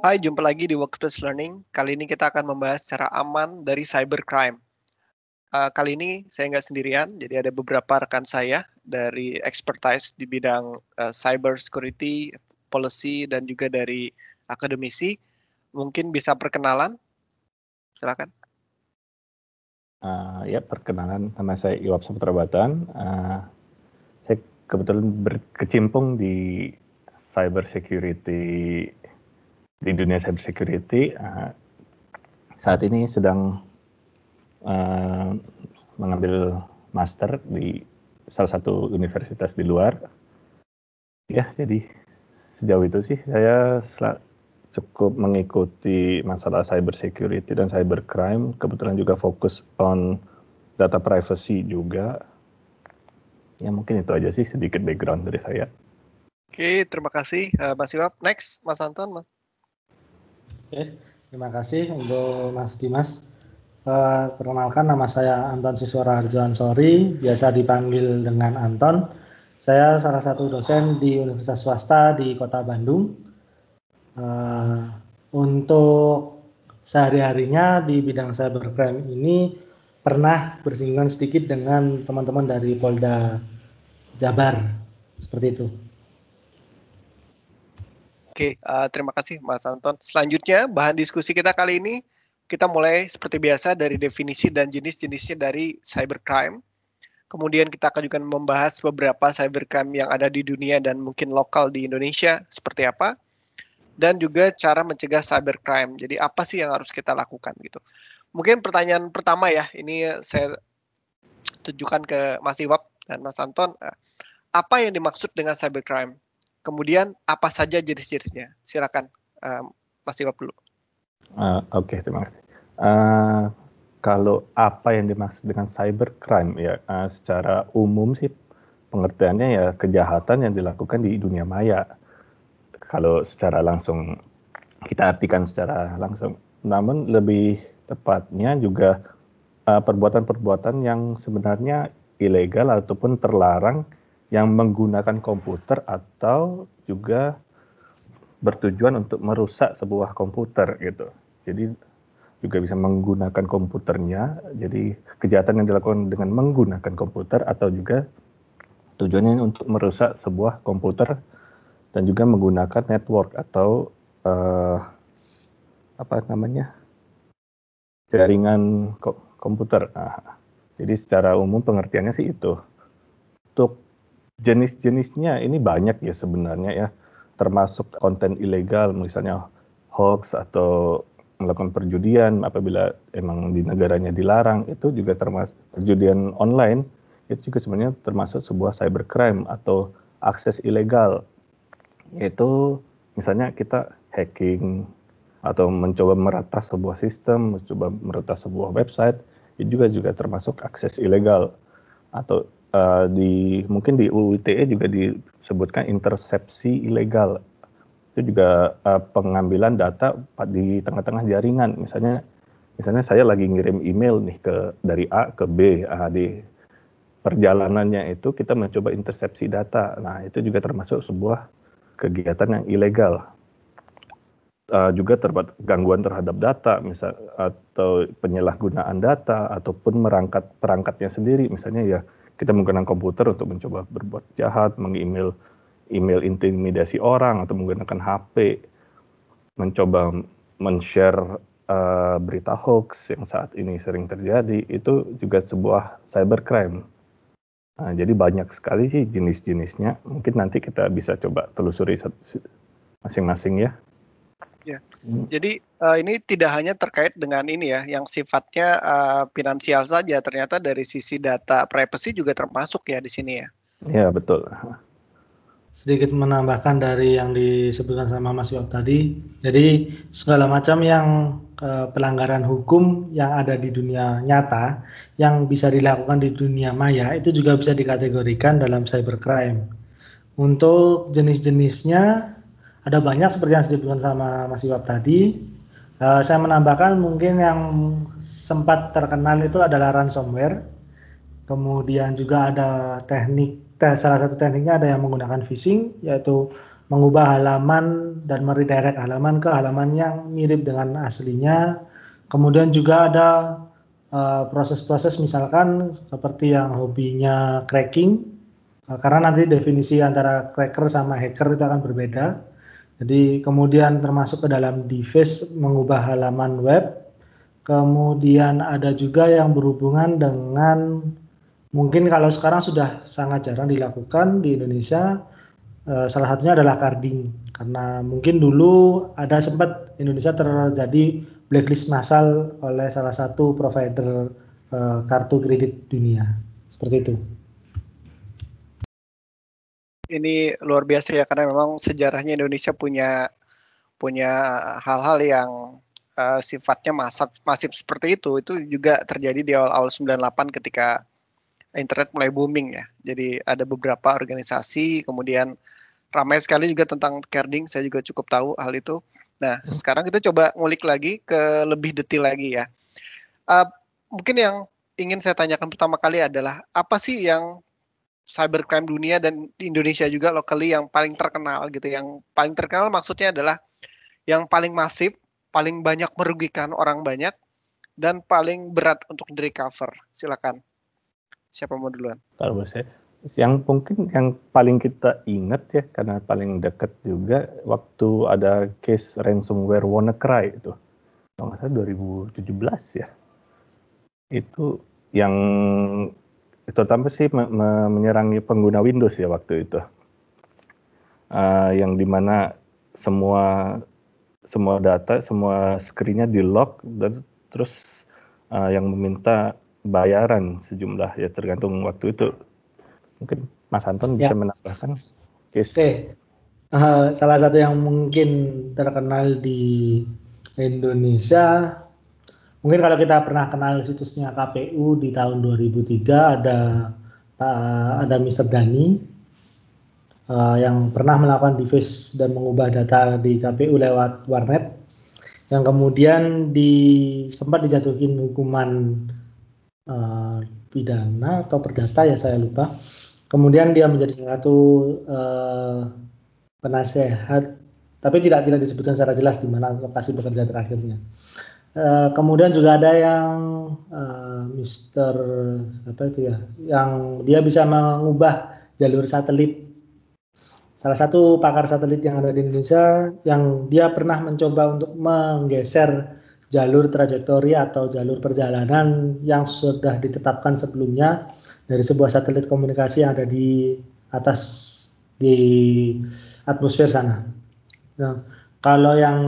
Hai, jumpa lagi di Workplace Learning. Kali ini kita akan membahas cara aman dari cybercrime. Uh, kali ini saya nggak sendirian, jadi ada beberapa rekan saya dari expertise di bidang uh, cyber security, policy, dan juga dari akademisi. Mungkin bisa perkenalan? Silakan. Uh, ya, perkenalan nama saya Iwap Saputra Batan. Uh, saya kebetulan berkecimpung di cyber security di dunia cyber security. Uh, saat ini sedang uh, mengambil master di salah satu universitas di luar. Ya, jadi sejauh itu sih saya cukup mengikuti masalah cyber security dan cyber crime. Kebetulan juga fokus on data privacy juga. Ya mungkin itu aja sih sedikit background dari saya. Oke, terima kasih uh, Mas Iwap. Next, Mas Anton. Mas. Oke, terima kasih untuk Mas Dimas. Uh, perkenalkan nama saya Anton Siswara Harjo Ansori, biasa dipanggil dengan Anton. Saya salah satu dosen di Universitas Swasta di Kota Bandung uh, untuk sehari-harinya di bidang cybercrime ini pernah bersinggungan sedikit dengan teman-teman dari Polda Jabar seperti itu. Oke, uh, terima kasih Mas Anton. Selanjutnya bahan diskusi kita kali ini kita mulai seperti biasa dari definisi dan jenis-jenisnya dari cybercrime. Kemudian kita akan juga membahas beberapa cybercrime yang ada di dunia dan mungkin lokal di Indonesia seperti apa dan juga cara mencegah cybercrime. Jadi apa sih yang harus kita lakukan gitu. Mungkin pertanyaan pertama ya, ini saya tunjukkan ke Mas Iwap dan Mas Anton. Apa yang dimaksud dengan cybercrime? Kemudian apa saja jenis-jenisnya? Silakan um, Mas Iwap dulu. Uh, Oke, okay, terima kasih. Uh, kalau apa yang dimaksud dengan cybercrime ya uh, secara umum sih pengertiannya ya kejahatan yang dilakukan di dunia maya kalau secara langsung kita artikan secara langsung. Namun lebih tepatnya juga perbuatan-perbuatan uh, yang sebenarnya ilegal ataupun terlarang yang menggunakan komputer atau juga bertujuan untuk merusak sebuah komputer gitu. Jadi juga bisa menggunakan komputernya. Jadi kejahatan yang dilakukan dengan menggunakan komputer atau juga tujuannya untuk merusak sebuah komputer dan juga menggunakan network atau uh, apa namanya jaringan komputer. Nah, jadi secara umum pengertiannya sih itu. Untuk jenis-jenisnya ini banyak ya sebenarnya ya, termasuk konten ilegal misalnya hoax atau melakukan perjudian apabila emang di negaranya dilarang itu juga termasuk perjudian online itu juga sebenarnya termasuk sebuah cybercrime atau akses ilegal. Yaitu misalnya kita hacking atau mencoba meretas sebuah sistem, mencoba meretas sebuah website, itu juga juga termasuk akses ilegal atau uh, di mungkin di UU ITE juga disebutkan intersepsi ilegal. Itu juga uh, pengambilan data di tengah-tengah jaringan. Misalnya misalnya saya lagi ngirim email nih ke dari A ke B uh, di perjalanannya itu kita mencoba intersepsi data. Nah itu juga termasuk sebuah kegiatan yang ilegal. Uh, juga terdapat gangguan terhadap data, misal atau penyalahgunaan data ataupun merangkat perangkatnya sendiri, misalnya ya kita menggunakan komputer untuk mencoba berbuat jahat, mengemail email intimidasi orang atau menggunakan HP, mencoba men-share uh, berita hoax yang saat ini sering terjadi, itu juga sebuah cybercrime Nah, jadi banyak sekali sih jenis-jenisnya. Mungkin nanti kita bisa coba telusuri masing-masing ya. Ya. Hmm. Jadi uh, ini tidak hanya terkait dengan ini ya, yang sifatnya uh, finansial saja. Ternyata dari sisi data privacy juga termasuk ya di sini ya. Ya betul sedikit menambahkan dari yang disebutkan sama Mas Yop tadi. Jadi segala macam yang uh, pelanggaran hukum yang ada di dunia nyata yang bisa dilakukan di dunia maya itu juga bisa dikategorikan dalam cybercrime. Untuk jenis-jenisnya ada banyak seperti yang disebutkan sama Mas Iwab tadi. Uh, saya menambahkan mungkin yang sempat terkenal itu adalah ransomware. Kemudian juga ada teknik salah satu tekniknya ada yang menggunakan phishing yaitu mengubah halaman dan meredirect halaman ke halaman yang mirip dengan aslinya. Kemudian juga ada eh, proses-proses uh, misalkan seperti yang hobinya cracking, uh, karena nanti definisi antara cracker sama hacker itu akan berbeda. Jadi kemudian termasuk ke dalam device mengubah halaman web. Kemudian ada juga yang berhubungan dengan mungkin kalau sekarang sudah sangat jarang dilakukan di Indonesia Eh, salah satunya adalah carding karena mungkin dulu ada sempat Indonesia terjadi blacklist massal oleh salah satu provider uh, kartu kredit dunia seperti itu. Ini luar biasa ya karena memang sejarahnya Indonesia punya punya hal-hal yang uh, sifatnya masif masif seperti itu itu juga terjadi di awal-awal 98 ketika internet mulai booming ya. Jadi ada beberapa organisasi, kemudian ramai sekali juga tentang carding, saya juga cukup tahu hal itu. Nah, hmm. sekarang kita coba ngulik lagi ke lebih detail lagi ya. Uh, mungkin yang ingin saya tanyakan pertama kali adalah apa sih yang cybercrime dunia dan di Indonesia juga locally yang paling terkenal gitu. Yang paling terkenal maksudnya adalah yang paling masif, paling banyak merugikan orang banyak dan paling berat untuk di recover. Silakan. Siapa mau duluan? Kalau saya, yang mungkin yang paling kita ingat ya karena paling dekat juga waktu ada case ransomware WannaCry itu. Kalau nggak salah 2017 ya. Itu yang terutama sih me me menyerangi pengguna Windows ya waktu itu. Uh, yang di mana semua semua data, semua screen-nya di lock dan terus uh, yang meminta bayaran sejumlah ya tergantung waktu itu mungkin Mas Anton ya. bisa menambahkan. Oke, uh, salah satu yang mungkin terkenal di Indonesia, mungkin kalau kita pernah kenal situsnya KPU di tahun 2003 ada uh, ada Mr. Dani uh, yang pernah melakukan device dan mengubah data di KPU lewat warnet yang kemudian di sempat dijatuhin hukuman uh, pidana atau perdata ya saya lupa. Kemudian dia menjadi satu uh, penasehat, tapi tidak tidak disebutkan secara jelas di mana lokasi bekerja terakhirnya. Uh, kemudian juga ada yang uh, Mister apa itu ya, yang dia bisa mengubah jalur satelit. Salah satu pakar satelit yang ada di Indonesia yang dia pernah mencoba untuk menggeser jalur trajektori atau jalur perjalanan yang sudah ditetapkan sebelumnya dari sebuah satelit komunikasi yang ada di atas di atmosfer sana. Nah, kalau yang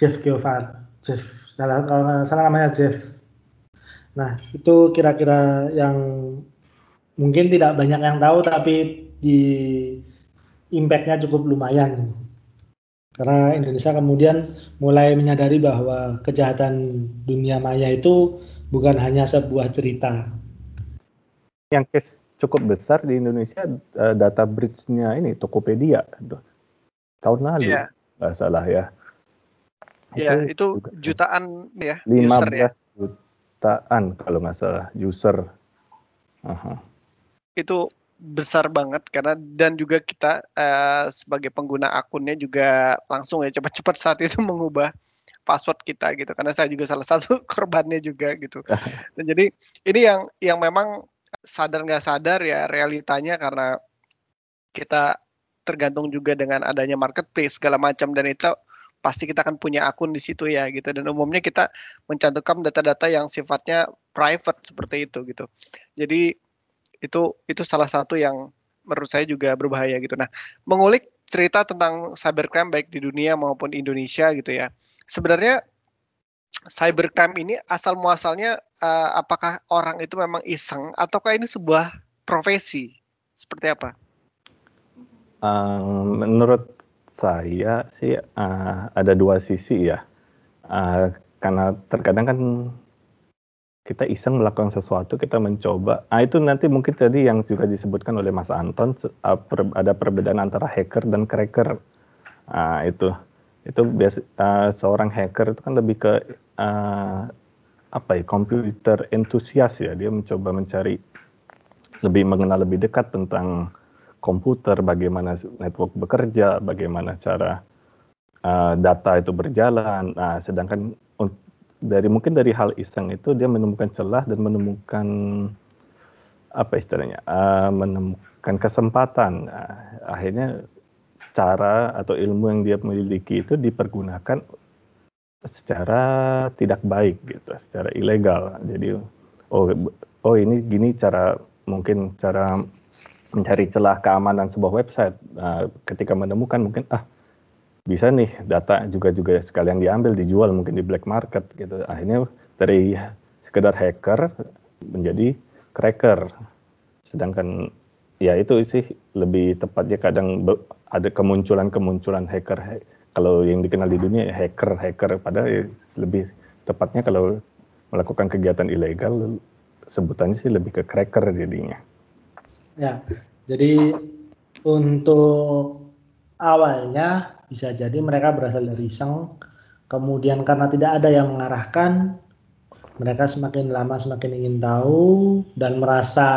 Jeff Geoffar, Jeff, salah kalau salah namanya Jeff. Nah, itu kira-kira yang mungkin tidak banyak yang tahu tapi di impactnya cukup lumayan. Karena Indonesia kemudian mulai menyadari bahwa kejahatan dunia maya itu bukan hanya sebuah cerita. Yang case cukup besar di Indonesia uh, data bridge-nya ini Tokopedia tahun lalu yeah. nggak salah ya. Iya, itu, itu jutaan ya 15 user ya. jutaan kalau nggak salah user. Uh -huh. Itu besar banget karena dan juga kita uh, sebagai pengguna akunnya juga langsung ya cepat-cepat saat itu mengubah password kita gitu karena saya juga salah satu korbannya juga gitu dan jadi ini yang yang memang sadar nggak sadar ya realitanya karena kita tergantung juga dengan adanya marketplace segala macam dan itu pasti kita akan punya akun di situ ya gitu dan umumnya kita mencantumkan data-data yang sifatnya private seperti itu gitu jadi itu itu salah satu yang menurut saya juga berbahaya gitu. Nah, mengulik cerita tentang cybercrime baik di dunia maupun Indonesia gitu ya. Sebenarnya cybercrime ini asal muasalnya uh, apakah orang itu memang iseng ataukah ini sebuah profesi? Seperti apa? Uh, menurut saya sih uh, ada dua sisi ya. Uh, karena terkadang kan kita iseng melakukan sesuatu, kita mencoba. Nah, itu nanti mungkin tadi yang juga disebutkan oleh Mas Anton, ada perbedaan antara hacker dan cracker. Itu itu biasa uh, seorang hacker itu kan lebih ke uh, apa ya komputer entusias ya dia mencoba mencari lebih mengenal lebih dekat tentang komputer, bagaimana network bekerja, bagaimana cara uh, data itu berjalan. Nah, sedangkan dari mungkin dari hal iseng itu dia menemukan celah dan menemukan apa istilahnya, uh, menemukan kesempatan. Nah, akhirnya cara atau ilmu yang dia miliki itu dipergunakan secara tidak baik gitu, secara ilegal. Jadi oh oh ini gini cara mungkin cara mencari celah keamanan sebuah website. Nah, ketika menemukan mungkin ah bisa nih data juga juga sekalian diambil dijual mungkin di black market gitu. Akhirnya dari sekedar hacker menjadi cracker. Sedangkan ya itu sih lebih tepatnya kadang ada kemunculan-kemunculan hacker kalau yang dikenal di dunia hacker hacker padahal ya lebih tepatnya kalau melakukan kegiatan ilegal sebutannya sih lebih ke cracker jadinya. Ya, jadi untuk awalnya bisa jadi mereka berasal dari iseng, kemudian karena tidak ada yang mengarahkan, mereka semakin lama semakin ingin tahu dan merasa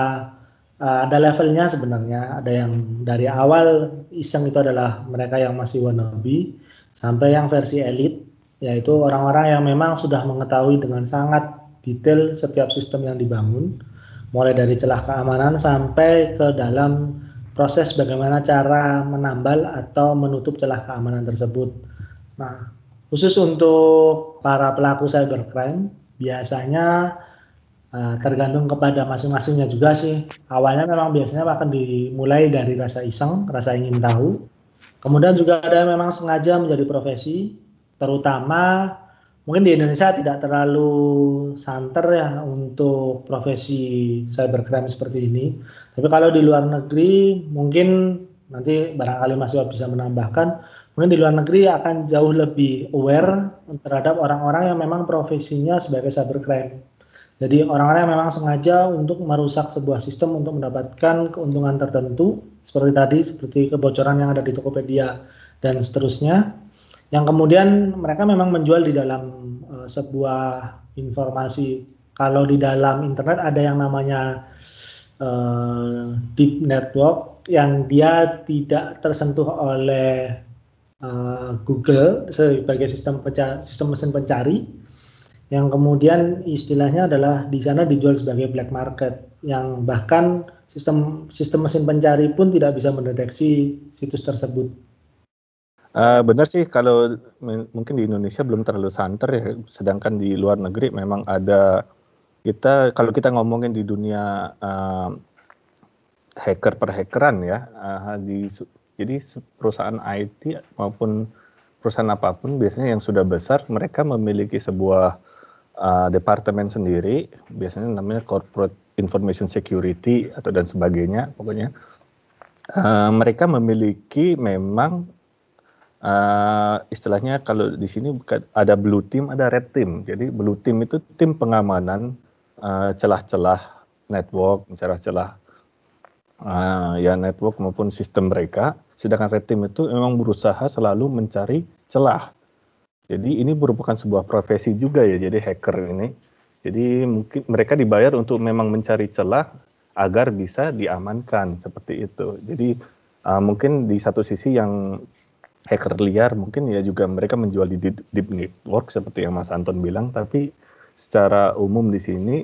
uh, ada levelnya sebenarnya. Ada yang dari awal iseng itu adalah mereka yang masih wannabe, sampai yang versi elit, yaitu orang-orang yang memang sudah mengetahui dengan sangat detail setiap sistem yang dibangun mulai dari celah keamanan sampai ke dalam proses bagaimana cara menambal atau menutup celah keamanan tersebut. Nah, khusus untuk para pelaku cybercrime, biasanya uh, tergantung kepada masing-masingnya juga sih. Awalnya memang biasanya akan dimulai dari rasa iseng, rasa ingin tahu. Kemudian juga ada yang memang sengaja menjadi profesi, terutama mungkin di Indonesia tidak terlalu santer ya untuk profesi cybercrime seperti ini. Tapi kalau di luar negeri mungkin nanti barangkali masih bisa menambahkan, mungkin di luar negeri akan jauh lebih aware terhadap orang-orang yang memang profesinya sebagai cybercrime. Jadi orang-orang yang memang sengaja untuk merusak sebuah sistem untuk mendapatkan keuntungan tertentu seperti tadi seperti kebocoran yang ada di Tokopedia dan seterusnya yang kemudian mereka memang menjual di dalam uh, sebuah informasi. Kalau di dalam internet ada yang namanya uh, deep network yang dia tidak tersentuh oleh uh, Google sebagai sistem sistem mesin pencari. Yang kemudian istilahnya adalah di sana dijual sebagai black market yang bahkan sistem sistem mesin pencari pun tidak bisa mendeteksi situs tersebut Uh, benar sih kalau mungkin di Indonesia belum terlalu santer ya, sedangkan di luar negeri memang ada kita kalau kita ngomongin di dunia uh, hacker per hackeran ya, uh, di jadi perusahaan IT maupun perusahaan apa pun biasanya yang sudah besar mereka memiliki sebuah uh, departemen sendiri, biasanya namanya corporate information security atau dan sebagainya pokoknya. Uh, mereka memiliki memang uh, istilahnya kalau di sini ada blue team, ada red team. Jadi blue team itu tim pengamanan celah celah-celah network, celah-celah uh, ya network maupun sistem mereka. Sedangkan red team itu memang berusaha selalu mencari celah. Jadi ini merupakan sebuah profesi juga ya, jadi hacker ini. Jadi mungkin mereka dibayar untuk memang mencari celah agar bisa diamankan seperti itu. Jadi uh, mungkin di satu sisi yang hacker liar mungkin ya juga mereka menjual di deep network seperti yang Mas Anton bilang tapi secara umum di sini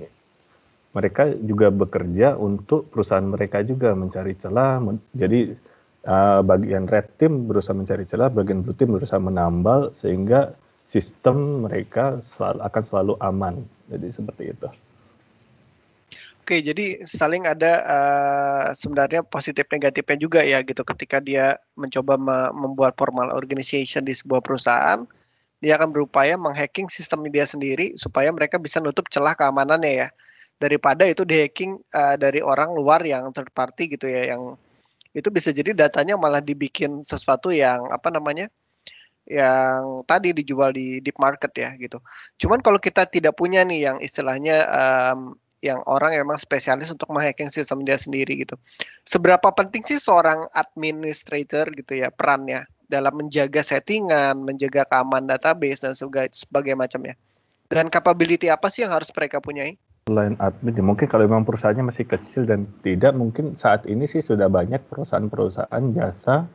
mereka juga bekerja untuk perusahaan mereka juga mencari celah jadi uh, bagian red team berusaha mencari celah bagian blue team berusaha menambal sehingga sistem mereka selalu, akan selalu aman jadi seperti itu. Oke, jadi saling ada uh, sebenarnya positif negatifnya juga ya gitu. Ketika dia mencoba me membuat formal organization di sebuah perusahaan, dia akan berupaya menghacking sistem dia sendiri supaya mereka bisa nutup celah keamanannya ya. Daripada itu dihacking uh, dari orang luar yang third party gitu ya, yang itu bisa jadi datanya malah dibikin sesuatu yang apa namanya? yang tadi dijual di deep market ya gitu. Cuman kalau kita tidak punya nih yang istilahnya um, yang orang emang spesialis untuk menghacking sistem dia sendiri gitu. Seberapa penting sih seorang administrator gitu ya perannya dalam menjaga settingan, menjaga keamanan database dan sebagai, sebagai macamnya. Dan capability apa sih yang harus mereka punyai? Selain admin, ya mungkin kalau memang perusahaannya masih kecil dan tidak, mungkin saat ini sih sudah banyak perusahaan-perusahaan jasa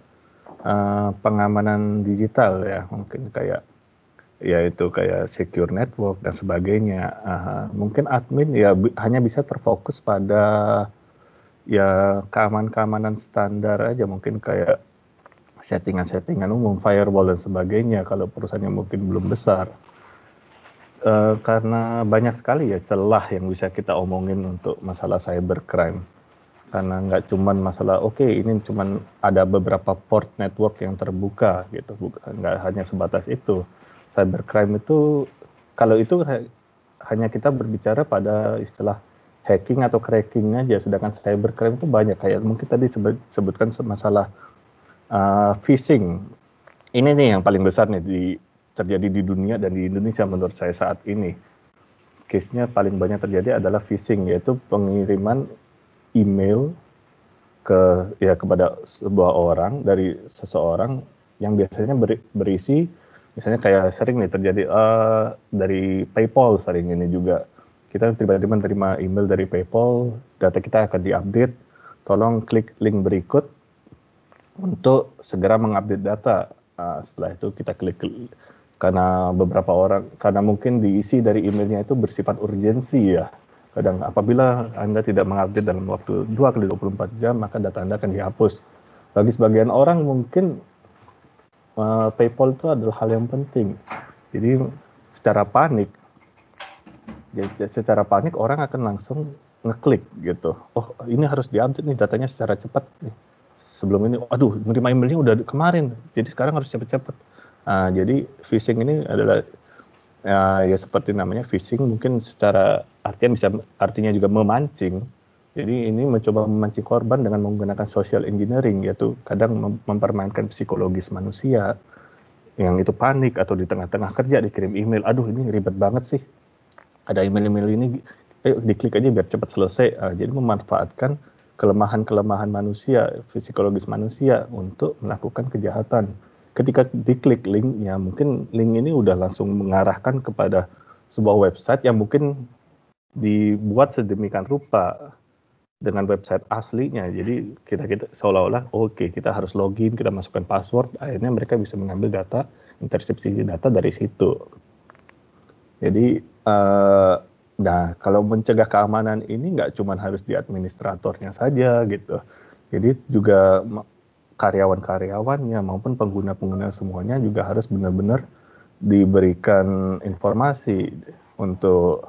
uh, pengamanan digital ya, mungkin kayak yaitu kayak secure network dan sebagainya. Uh, mungkin admin ya hanya bisa terfokus pada ya keamanan-keamanan standar aja mungkin kayak settingan-settingan umum, firewall dan sebagainya kalau perusahaannya mungkin belum besar. Uh, karena banyak sekali ya celah yang bisa kita omongin untuk masalah cybercrime. Karena nggak cuman masalah, oke okay, ini cuman ada beberapa port network yang terbuka gitu, nggak hanya sebatas itu cybercrime itu kalau itu hanya kita berbicara pada istilah hacking atau cracking aja, sedangkan cybercrime itu banyak kayak mungkin tadi sebut, sebutkan masalah uh, phishing. Ini nih yang paling besar nih di terjadi di dunia dan di Indonesia menurut saya saat ini. Case-nya paling banyak terjadi adalah phishing yaitu pengiriman email ke ya kepada sebuah orang dari seseorang yang biasanya berisi misalnya kayak sering nih terjadi uh, dari PayPal sering ini juga. Kita tiba-tiba menerima email dari PayPal data kita akan diupdate. Tolong klik link berikut untuk segera mengupdate data. Uh, setelah itu kita klik karena beberapa orang karena mungkin diisi dari emailnya itu bersifat urgensi ya. Kadang apabila Anda tidak mengupdate dalam waktu 2 kali 24 jam maka data Anda akan dihapus. Bagi sebagian orang mungkin uh, PayPal itu adalah hal yang penting. Jadi secara panik, ya, secara panik orang akan langsung ngeklik gitu. Oh ini harus diupdate nih datanya secara cepat nih. Sebelum ini, aduh menerima emailnya udah kemarin, jadi sekarang harus cepat-cepat. Nah, jadi phishing ini adalah ya, ya seperti namanya phishing mungkin secara artinya bisa artinya juga memancing jadi ini mencoba memancing korban dengan menggunakan social engineering, yaitu kadang mempermainkan psikologis manusia yang itu panik atau di tengah-tengah kerja dikirim email, aduh ini ribet banget sih, ada email-email ini, ayo diklik aja biar cepat selesai. Uh, jadi memanfaatkan kelemahan-kelemahan manusia, psikologis manusia untuk melakukan kejahatan. Ketika diklik linknya, mungkin link ini udah langsung mengarahkan kepada sebuah website yang mungkin dibuat sedemikian rupa dengan website aslinya. Jadi kita kita seolah-olah oke okay, kita harus login, kita masukkan password, akhirnya mereka bisa mengambil data intersepsi data dari situ. Jadi uh, nah kalau mencegah keamanan ini nggak cuma harus di administratornya saja gitu. Jadi juga karyawan-karyawannya maupun pengguna-pengguna semuanya juga harus benar-benar diberikan informasi untuk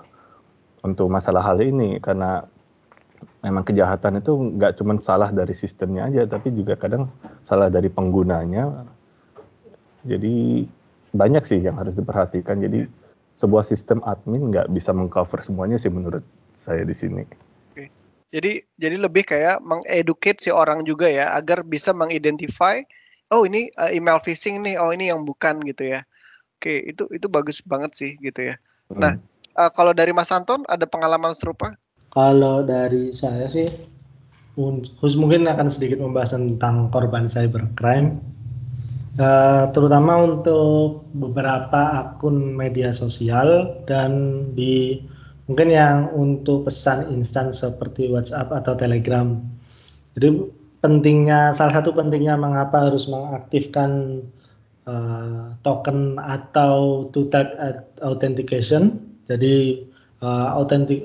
untuk masalah hal ini karena memang kejahatan itu nggak cuma salah dari sistemnya aja, tapi juga kadang salah dari penggunanya. Jadi banyak sih yang harus diperhatikan. Jadi sebuah sistem admin nggak bisa mengcover semuanya sih menurut saya di sini. Oke. Jadi jadi lebih kayak mengeducate si orang juga ya agar bisa mengidentify oh ini uh, email phishing nih, oh ini yang bukan gitu ya. Oke, itu itu bagus banget sih gitu ya. Nah, hmm. Nah, uh, kalau dari Mas Anton ada pengalaman serupa? Kalau dari saya sih, khusus mungkin akan sedikit membahas tentang korban cybercrime, uh, terutama untuk beberapa akun media sosial dan di mungkin yang untuk pesan instan seperti WhatsApp atau Telegram. Jadi pentingnya salah satu pentingnya mengapa harus mengaktifkan uh, token atau two-step authentication. Jadi uh,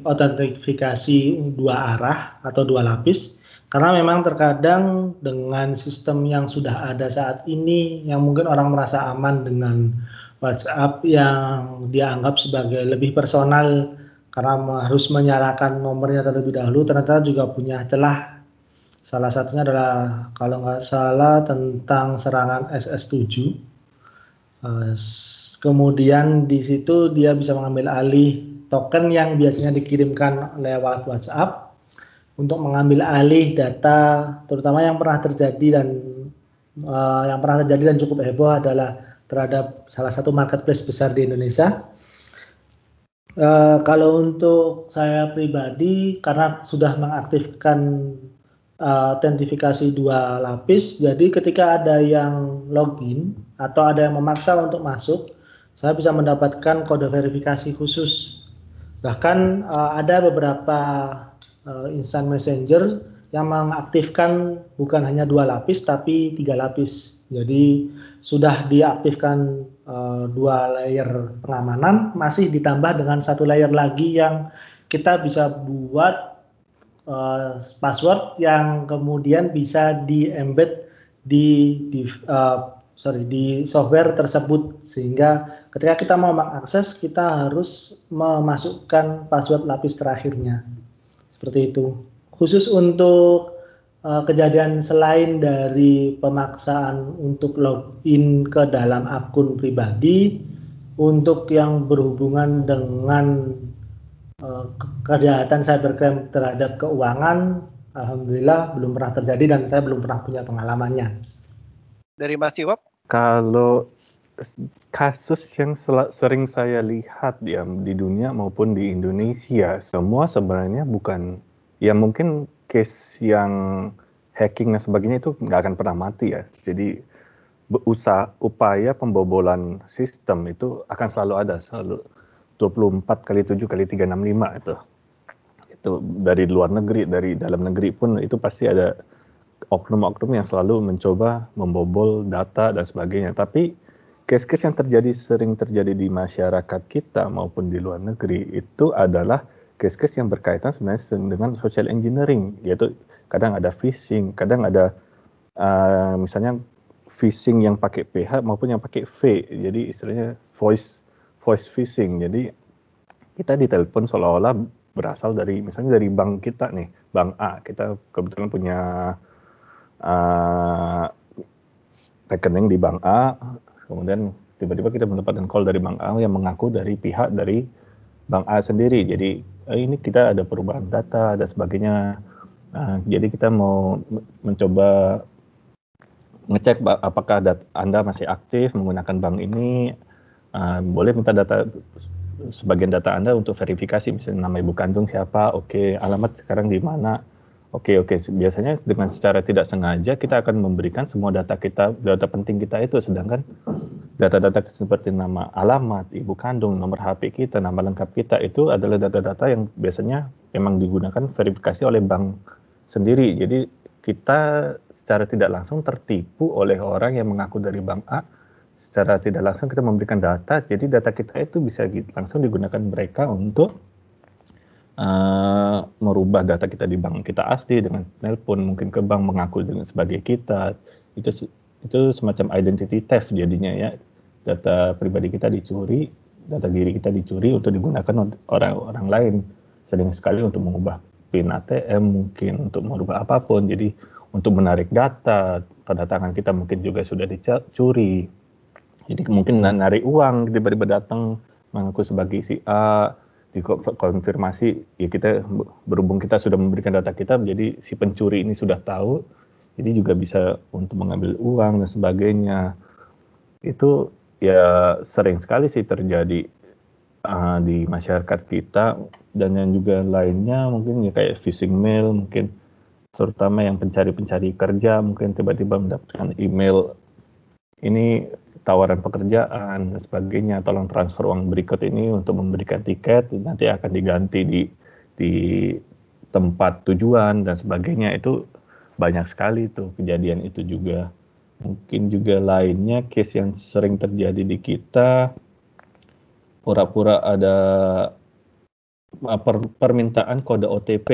autentifikasi dua arah atau dua lapis. Karena memang terkadang dengan sistem yang sudah ada saat ini yang mungkin orang merasa aman dengan WhatsApp yang dianggap sebagai lebih personal karena harus menyalakan nomornya terlebih dahulu ternyata juga punya celah. Salah satunya adalah kalau nggak salah tentang serangan SS7 uh, kemudian di situ dia bisa mengambil alih token yang biasanya dikirimkan lewat WhatsApp untuk mengambil alih data terutama yang pernah terjadi dan uh, yang pernah terjadi dan cukup heboh adalah terhadap salah satu marketplace besar di Indonesia. Uh, kalau untuk saya pribadi karena sudah mengaktifkan uh, autentifikasi dua lapis, jadi ketika ada yang login atau ada yang memaksa untuk masuk, saya bisa mendapatkan kode verifikasi khusus Bahkan uh, ada beberapa uh, instant messenger yang mengaktifkan bukan hanya dua lapis tapi tiga lapis. Jadi sudah diaktifkan uh, dua layer pengamanan, masih ditambah dengan satu layer lagi yang kita bisa buat uh, password yang kemudian bisa di embed di, di uh, sorry di software tersebut. Sehingga ketika kita mau mengakses kita harus memasukkan password lapis terakhirnya. Seperti itu. Khusus untuk uh, kejadian selain dari pemaksaan untuk login ke dalam akun pribadi untuk yang berhubungan dengan uh, kejahatan cybercrime terhadap keuangan Alhamdulillah belum pernah terjadi dan saya belum pernah punya pengalamannya. Dari Mas Iwap? Kalau kasus yang sering saya lihat ya di dunia maupun di Indonesia, semua sebenarnya bukan ya mungkin case yang hacking dan sebagainya itu nggak akan pernah mati ya. Jadi usaha upaya pembobolan sistem itu akan selalu ada selalu 24 kali 7 kali 365 itu itu dari luar negeri, dari dalam negeri pun itu pasti ada oknum-oknum yang selalu mencoba membobol data dan sebagainya. Tapi case-case yang terjadi sering terjadi di masyarakat kita maupun di luar negeri itu adalah case-case yang berkaitan sebenarnya dengan social engineering, yaitu kadang ada phishing, kadang ada uh, misalnya phishing yang pakai PH maupun yang pakai V, jadi istilahnya voice voice phishing. Jadi kita ditelepon seolah-olah berasal dari misalnya dari bank kita nih, bank A. Kita kebetulan punya uh, rekening di bank A, kemudian tiba-tiba kita mendapatkan call dari bank A yang mengaku dari pihak dari bank A sendiri. Jadi eh, ini kita ada perubahan data dan sebagainya. Uh, jadi kita mau mencoba ngecek apakah data Anda masih aktif menggunakan bank ini. Uh, boleh minta data sebagian data Anda untuk verifikasi misalnya nama ibu kandung siapa, oke, okay, alamat sekarang di mana. Oke, oke. Biasanya dengan secara tidak sengaja kita akan memberikan semua data kita, data penting kita itu sedangkan data-data seperti nama alamat, ibu kandung, nomor HP kita, nama lengkap kita itu adalah data-data yang biasanya memang digunakan verifikasi oleh bank sendiri. Jadi kita secara tidak langsung tertipu oleh orang yang mengaku dari bank A secara tidak langsung kita memberikan data, jadi data kita itu bisa langsung digunakan mereka untuk uh, merubah data kita di bank kita asli dengan telepon mungkin ke bank mengaku dengan sebagai kita. Itu itu semacam identity theft jadinya ya. Data pribadi kita dicuri data diri kita dicuri untuk digunakan orang-orang lain. Sering sekali untuk mengubah pin ATM mungkin untuk merubah apa pun. Jadi untuk menarik data tanda tangan kita mungkin juga sudah dicuri. Jadi mungkin narik uang tiba-tiba datang mengaku sebagai si A dikonfirmasi ya kita berhubung kita sudah memberikan data kita jadi si pencuri ini sudah tahu jadi juga bisa untuk mengambil uang dan sebagainya. Itu ya sering sekali sih terjadi uh, di masyarakat kita dan yang juga lainnya mungkin ya kayak phishing mail mungkin terutama yang pencari-pencari kerja mungkin tiba-tiba mendapatkan email. Ini tawaran pekerjaan dan sebagainya, tolong transfer uang berikut ini untuk memberikan tiket, nanti akan diganti di di tempat tujuan dan sebagainya itu banyak sekali tuh kejadian itu juga. Mungkin juga lainnya case yang sering terjadi di kita pura-pura ada per, permintaan kode OTP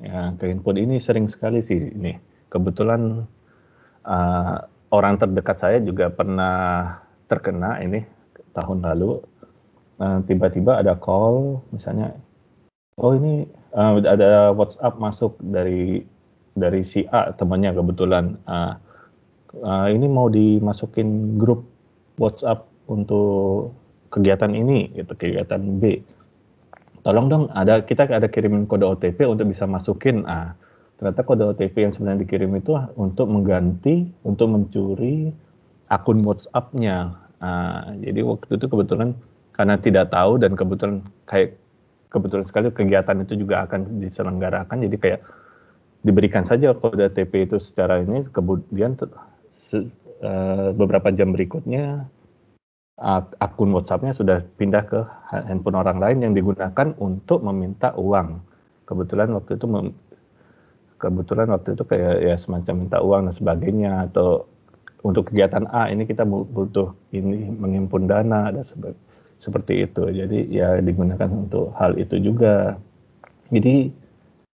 ya ke handphone ini sering sekali sih ini. Kebetulan uh, orang terdekat saya juga pernah terkena ini tahun lalu. Tiba tiba-tiba ada call misalnya oh ini uh, ada WhatsApp masuk dari dari si A temannya kebetulan. Uh, uh, ini mau dimasukin grup WhatsApp untuk kegiatan ini gitu kegiatan B. Tolong dong ada kita ada kirimin kode OTP untuk bisa masukin. Ah ternyata kode OTP yang sebenarnya dikirim itu untuk mengganti, untuk mencuri akun WhatsApp-nya. Nah, jadi waktu itu kebetulan karena tidak tahu dan kebetulan kayak kebetulan sekali kegiatan itu juga akan diselenggarakan, jadi kayak diberikan saja kode OTP itu secara ini, kemudian uh, beberapa jam berikutnya akun WhatsApp-nya sudah pindah ke handphone orang lain yang digunakan untuk meminta uang. Kebetulan waktu itu kebetulan waktu itu kayak ya semacam minta uang dan sebagainya atau untuk kegiatan A ini kita butuh ini menghimpun dana dan seperti itu. Jadi ya digunakan untuk hal itu juga. Jadi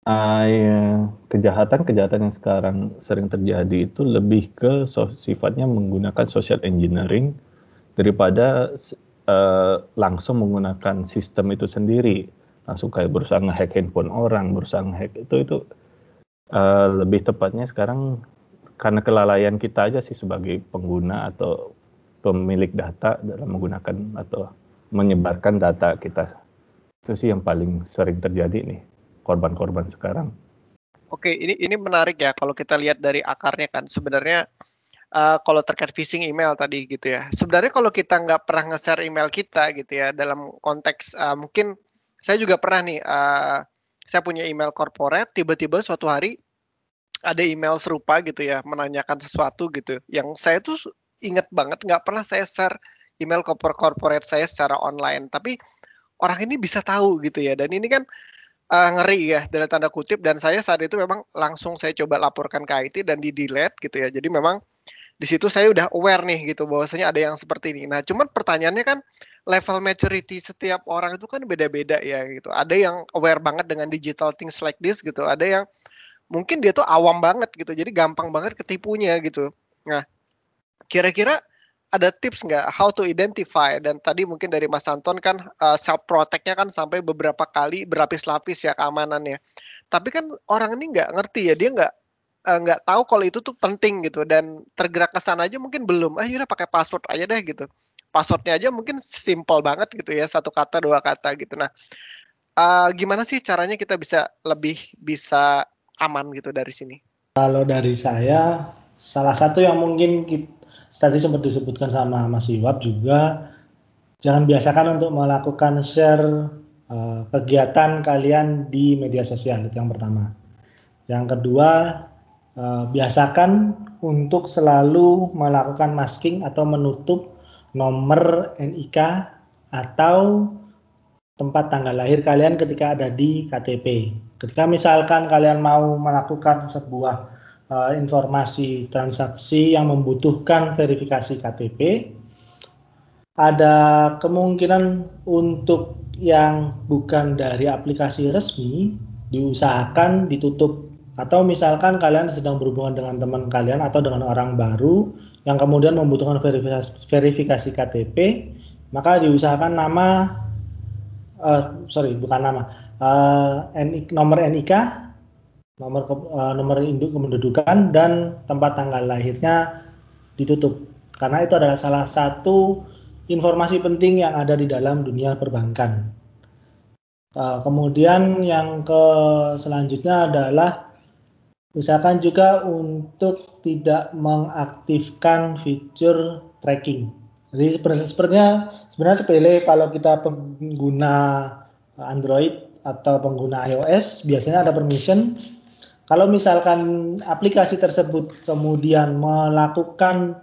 uh, kejahatan-kejahatan yang sekarang sering terjadi itu lebih ke sifatnya menggunakan social engineering daripada uh, langsung menggunakan sistem itu sendiri langsung kayak berusaha ngehack handphone orang berusaha ngehack itu itu uh, lebih tepatnya sekarang karena kelalaian kita aja sih sebagai pengguna atau pemilik data dalam menggunakan atau menyebarkan data kita itu sih yang paling sering terjadi nih korban-korban sekarang. Oke, ini ini menarik ya kalau kita lihat dari akarnya kan sebenarnya uh, kalau terkait phishing email tadi gitu ya. Sebenarnya kalau kita nggak pernah nge-share email kita gitu ya dalam konteks uh, mungkin saya juga pernah nih uh, saya punya email corporate tiba-tiba suatu hari ada email serupa gitu ya menanyakan sesuatu gitu. Yang saya tuh inget banget nggak pernah saya share email corporate saya secara online. Tapi orang ini bisa tahu gitu ya dan ini kan uh, ngeri ya dalam tanda kutip. Dan saya saat itu memang langsung saya coba laporkan ke IT dan di delete gitu ya. Jadi memang di situ saya udah aware nih gitu bahwasanya ada yang seperti ini. Nah, cuman pertanyaannya kan level maturity setiap orang itu kan beda-beda ya gitu. Ada yang aware banget dengan digital things like this gitu. Ada yang mungkin dia tuh awam banget gitu. Jadi gampang banget ketipunya gitu. Nah, kira-kira ada tips nggak how to identify dan tadi mungkin dari Mas Anton kan uh, self protectnya kan sampai beberapa kali berlapis-lapis ya keamanannya. Tapi kan orang ini nggak ngerti ya dia nggak Eh, nggak uh, tahu kalau itu tuh penting gitu dan tergerak ke sana aja mungkin belum. Ah yaudah pakai password aja deh gitu. Passwordnya aja mungkin simple banget gitu ya satu kata dua kata gitu. Nah uh, gimana sih caranya kita bisa lebih bisa aman gitu dari sini? Kalau dari saya salah satu yang mungkin kita, tadi sempat disebutkan sama Mas Iwab juga jangan biasakan untuk melakukan share uh, kegiatan kalian di media sosial itu yang pertama. Yang kedua uh, biasakan untuk selalu melakukan masking atau menutup nomor NIK atau tempat tanggal lahir kalian ketika ada di KTP. Ketika misalkan kalian mau melakukan sebuah uh, informasi transaksi yang membutuhkan verifikasi KTP, ada kemungkinan untuk yang bukan dari aplikasi resmi diusahakan ditutup atau misalkan kalian sedang berhubungan dengan teman kalian atau dengan orang baru yang kemudian membutuhkan verifikasi, verifikasi KTP, maka diusahakan nama, uh, sorry bukan nama, uh, eh, NIK, nomor NIK, nomor uh, nomor induk kependudukan dan tempat tanggal lahirnya ditutup karena itu adalah salah satu informasi penting yang ada di dalam dunia perbankan. Uh, kemudian yang ke selanjutnya adalah Usahakan juga untuk tidak mengaktifkan fitur tracking. Jadi sepertinya sebenarnya sepele kalau kita pengguna Android atau pengguna iOS biasanya ada permission. Kalau misalkan aplikasi tersebut kemudian melakukan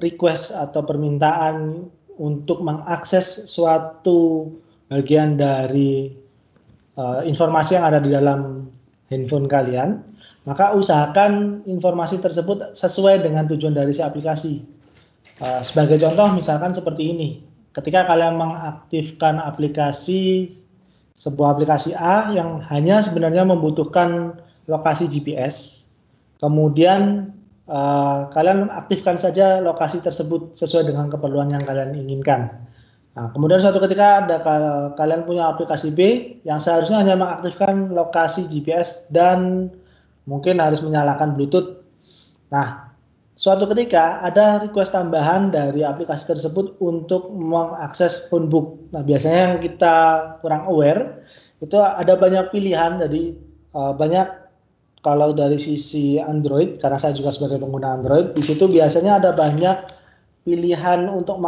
request atau permintaan untuk mengakses suatu bagian dari uh, informasi yang ada di dalam handphone kalian, maka usahakan informasi tersebut sesuai dengan tujuan dari si aplikasi. Uh, sebagai contoh misalkan seperti ini, ketika kalian mengaktifkan aplikasi sebuah aplikasi A yang hanya sebenarnya membutuhkan lokasi GPS, kemudian uh, kalian aktifkan saja lokasi tersebut sesuai dengan keperluan yang kalian inginkan. Nah, kemudian suatu ketika ada kalian punya aplikasi B yang seharusnya hanya mengaktifkan lokasi GPS dan mungkin harus menyalakan Bluetooth. Nah, suatu ketika ada request tambahan dari aplikasi tersebut untuk mengakses phonebook. Nah, biasanya yang kita kurang aware itu ada banyak pilihan jadi uh, banyak kalau dari sisi Android karena saya juga sebagai pengguna Android di situ biasanya ada banyak pilihan untuk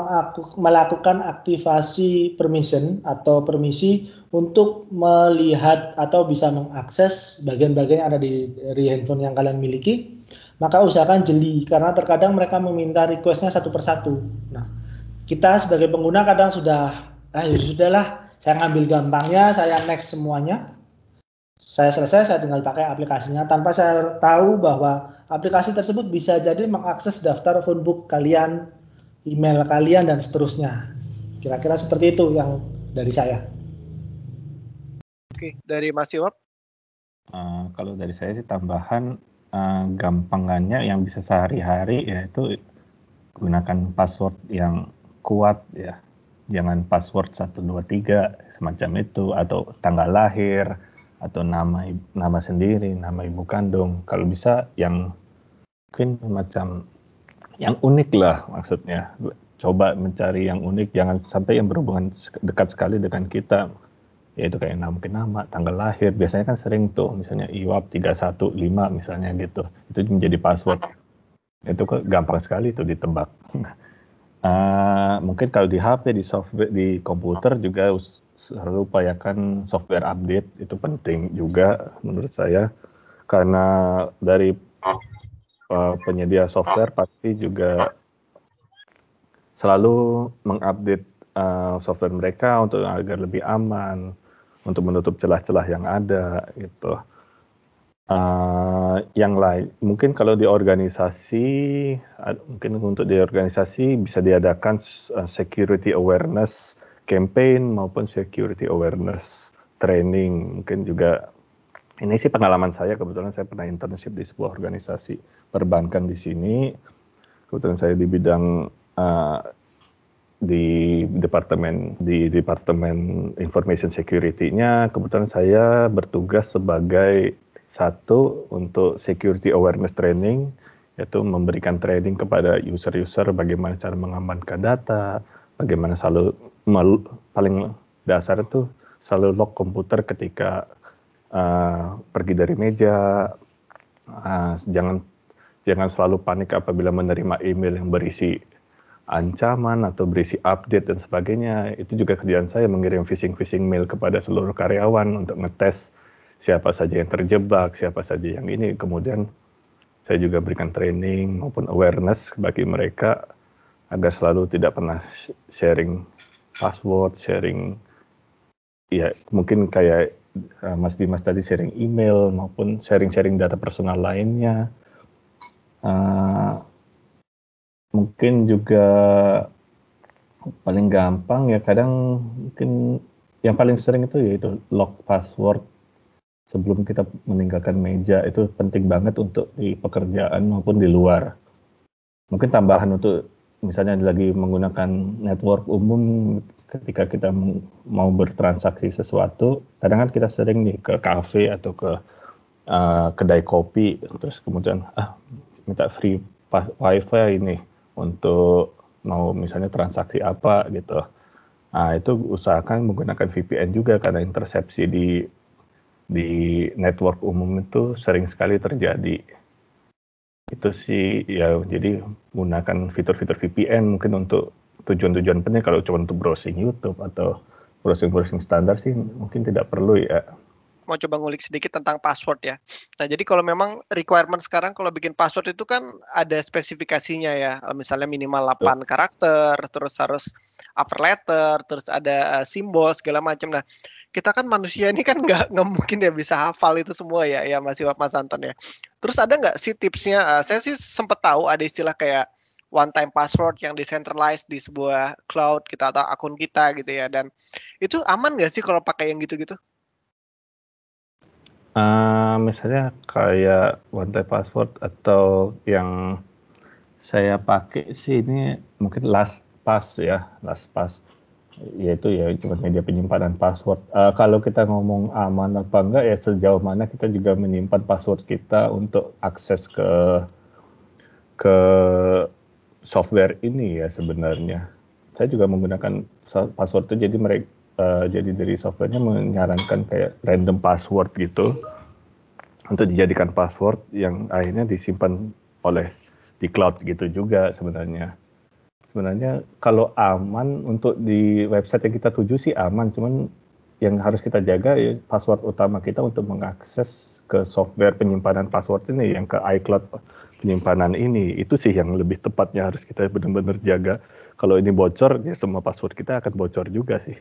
melakukan aktivasi permission atau permisi untuk melihat atau bisa mengakses bagian-bagian yang ada di, dari handphone yang kalian miliki, maka usahakan jeli. Karena terkadang mereka meminta requestnya satu persatu. Nah, kita sebagai pengguna kadang sudah ah ya sudahlah saya ngambil gampangnya saya next semuanya. Saya selesai saya tinggal pakai aplikasinya. Tanpa saya tahu bahwa aplikasi tersebut bisa jadi mengakses daftar phonebook kalian email kalian dan seterusnya. Kira-kira seperti itu yang dari saya. Oke dari Mas Iwap uh, kalau dari saya sih tambahan uh, gampangannya yang bisa sehari-hari yaitu gunakan password yang kuat ya. Jangan password 123 semacam itu atau tanggal lahir atau nama nama sendiri nama ibu kandung. Kalau bisa yang mungkin macam yang unik lah maksudnya. Coba mencari yang unik jangan sampai yang berhubungan dekat sekali dengan kita. Yaitu kayak nama mungkin nama tanggal lahir. Biasanya kan sering tuh misalnya IWAP 315 misalnya gitu. Itu menjadi password. Itu gampang sekali itu ditebak. Uh, mungkin kalau di HP, di software, di komputer juga selalu upayakan software update. Itu penting juga menurut saya. Karena dari uh, penyedia software pasti juga selalu mengupdate uh, software mereka untuk agar lebih aman, untuk menutup celah-celah yang ada gitu. Uh, yang lain, mungkin kalau di organisasi, mungkin untuk di organisasi bisa diadakan security awareness campaign maupun security awareness training. Mungkin juga ini sih pengalaman saya kebetulan saya pernah internship di sebuah organisasi perbankan di sini. Kebetulan saya di bidang uh, di departemen di departemen information security-nya kebetulan saya bertugas sebagai satu, untuk security awareness training, yaitu memberikan training kepada user-user bagaimana cara mengamankan data, bagaimana selalu paling dasar itu selalu lock komputer ketika uh, pergi dari meja, uh, jangan jangan selalu panik apabila menerima email yang berisi ancaman atau berisi update dan sebagainya. Itu juga kerjaan saya mengirim phishing-phishing mail kepada seluruh karyawan untuk ngetes siapa saja yang terjebak, siapa saja yang ini. Kemudian saya juga berikan training maupun awareness bagi mereka agar selalu tidak pernah sharing password, sharing ya mungkin kayak uh, Mas Dimas tadi sharing email maupun sharing-sharing data personal lainnya. Uh, mungkin juga paling gampang ya kadang mungkin yang paling sering itu yaitu lock password sebelum kita meninggalkan meja itu penting banget untuk di pekerjaan maupun di luar. Mungkin tambahan untuk misalnya lagi menggunakan network umum ketika kita mau bertransaksi sesuatu, kadang kan kita sering nih ke kafe atau ke uh, kedai kopi, terus kemudian ah minta free wifi ini untuk mau misalnya transaksi apa gitu. Nah itu usahakan menggunakan VPN juga karena intersepsi di di network umum itu sering sekali terjadi. Itu sih ya jadi gunakan fitur-fitur VPN mungkin untuk tujuan-tujuan penting kalau cuma untuk browsing YouTube atau browsing-browsing standar sih mungkin tidak perlu ya mau coba ngulik sedikit tentang password ya. Nah, jadi kalau memang requirement sekarang kalau bikin password itu kan ada spesifikasinya ya. Misalnya minimal 8 karakter, terus harus upper letter, terus ada uh, simbol segala macam. Nah, kita kan manusia ini kan nggak nggak mungkin ya bisa hafal itu semua ya, ya masih Mas Anton ya. Terus ada nggak sih tipsnya? Uh, saya sih sempat tahu ada istilah kayak one time password yang decentralized di sebuah cloud kita atau akun kita gitu ya dan itu aman nggak sih kalau pakai yang gitu-gitu? Uh, misalnya kayak one time password atau yang saya pakai sih ini mungkin LastPass ya, LastPass. Yaitu ya cuma media penyimpanan password. Uh, kalau kita ngomong aman apa enggak ya sejauh mana kita juga menyimpan password kita untuk akses ke ke software ini ya sebenarnya. Saya juga menggunakan password itu jadi mereka uh, jadi dari softwarenya menyarankan kayak random password gitu untuk dijadikan password yang akhirnya disimpan oleh di cloud gitu juga sebenarnya. Sebenarnya kalau aman untuk di website yang kita tuju sih aman, cuman yang harus kita jaga ya password utama kita untuk mengakses ke software penyimpanan password ini yang ke iCloud penyimpanan ini itu sih yang lebih tepatnya harus kita benar-benar jaga kalau ini bocor ya semua password kita akan bocor juga sih.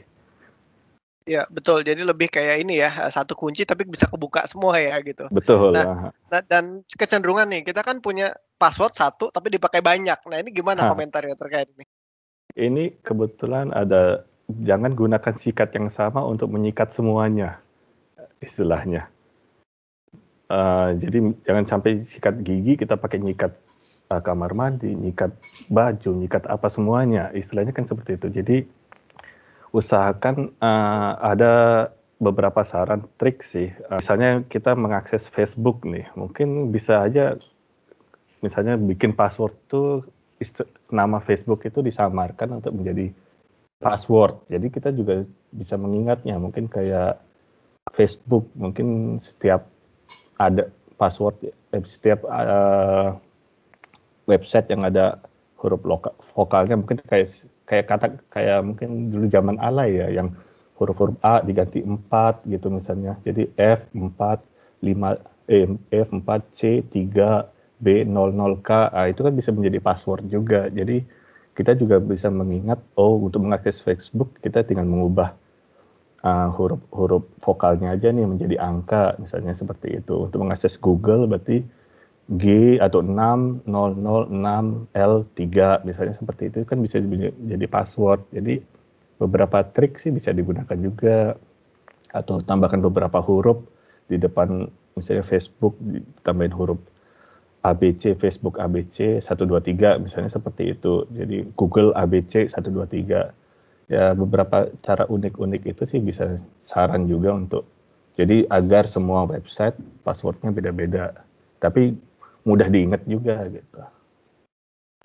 Ya betul. Jadi lebih kayak ini ya satu kunci tapi bisa kebuka semua ya gitu. Betul. Nah, nah dan kecenderungan nih kita kan punya password satu tapi dipakai banyak. Nah ini gimana ha. komentarnya terkait ini? Ini kebetulan ada jangan gunakan sikat yang sama untuk menyikat semuanya istilahnya. Uh, jadi jangan sampai sikat gigi kita pakai nyikat uh, kamar mandi, nyikat baju, nyikat apa semuanya. Istilahnya kan seperti itu. Jadi usahakan uh, ada beberapa saran trik sih. Uh, misalnya kita mengakses Facebook nih, mungkin bisa aja misalnya bikin password tuh nama Facebook itu disamarkan untuk menjadi password. Jadi kita juga bisa mengingatnya. Mungkin kayak Facebook, mungkin setiap ada password, eh, setiap uh, website yang ada huruf lokal, vokalnya mungkin kayak kayak kata kayak mungkin dulu zaman alay ya yang huruf-huruf A diganti 4 gitu misalnya. Jadi F 4 5 eh, F 4 C 3 B 00K ah, itu kan bisa menjadi password juga. Jadi kita juga bisa mengingat oh untuk mengakses Facebook kita tinggal mengubah uh, huruf-huruf vokalnya aja nih menjadi angka misalnya seperti itu. Untuk mengakses Google berarti G atau 6006 L3 misalnya seperti itu kan bisa jadi password. Jadi beberapa trik sih bisa digunakan juga atau tambahkan beberapa huruf di depan misalnya Facebook tambahin huruf ABC Facebook ABC 123 misalnya seperti itu. Jadi Google ABC 123. Ya beberapa cara unik-unik itu sih bisa saran juga untuk jadi agar semua website passwordnya beda-beda. Tapi mudah diingat juga gitu.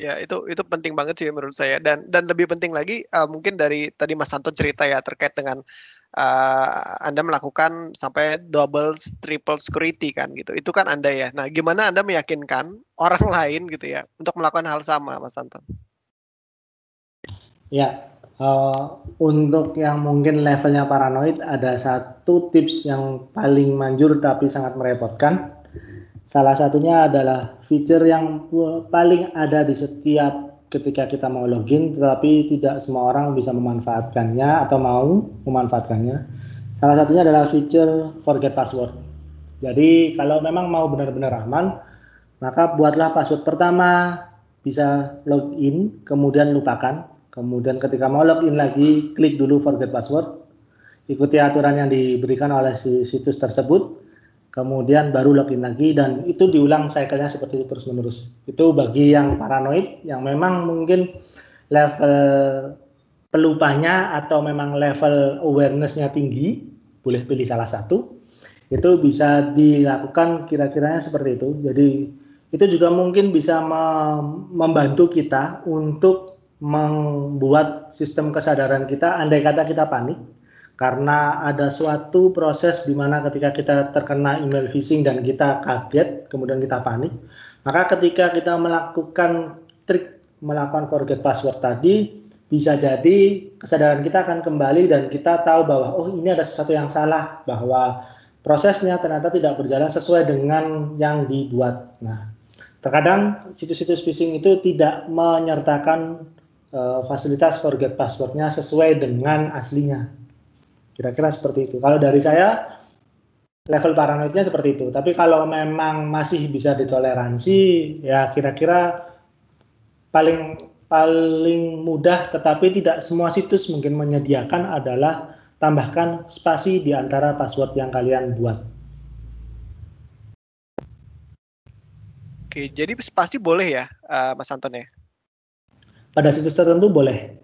Ya itu itu penting banget sih menurut saya dan dan lebih penting lagi uh, mungkin dari tadi Mas Santo cerita ya terkait dengan uh, Anda melakukan sampai double triple security kan gitu. Itu kan Anda ya. Nah, gimana Anda meyakinkan orang lain gitu ya untuk melakukan hal sama Mas Santo? Ya, uh, untuk yang mungkin levelnya paranoid ada satu tips yang paling manjur tapi sangat merepotkan Salah satunya adalah fitur yang paling ada di setiap ketika kita mau login, tetapi tidak semua orang bisa memanfaatkannya atau mau memanfaatkannya. Salah satunya adalah fitur forget password. Jadi kalau memang mau benar-benar aman, maka buatlah password pertama, bisa login, kemudian lupakan. Kemudian ketika mau login lagi, klik dulu forget password. Ikuti aturan yang diberikan oleh si situs tersebut kemudian baru login lagi dan itu diulang cycle-nya seperti itu terus menerus. Itu bagi yang paranoid yang memang mungkin level pelupahnya atau memang level awareness-nya tinggi, boleh pilih salah satu. Itu bisa dilakukan kira-kiranya seperti itu. Jadi itu juga mungkin bisa membantu kita untuk membuat sistem kesadaran kita andai kata kita panik karena ada suatu proses di mana ketika kita terkena email phishing dan kita kaget, kemudian kita panik, maka ketika kita melakukan trik melakukan forget password tadi, bisa jadi kesadaran kita akan kembali dan kita tahu bahwa oh ini ada sesuatu yang salah, bahwa prosesnya ternyata tidak berjalan sesuai dengan yang dibuat. Nah, terkadang situs-situs phishing itu tidak menyertakan uh, fasilitas forget passwordnya sesuai dengan aslinya. Kira-kira seperti itu. Kalau dari saya level paranoidnya seperti itu. Tapi kalau memang masih bisa ditoleransi, ya kira-kira paling paling mudah tetapi tidak semua situs mungkin menyediakan adalah tambahkan spasi di antara password yang kalian buat. Oke, jadi spasi boleh ya, uh, Mas Anton ya? Pada situs tertentu boleh.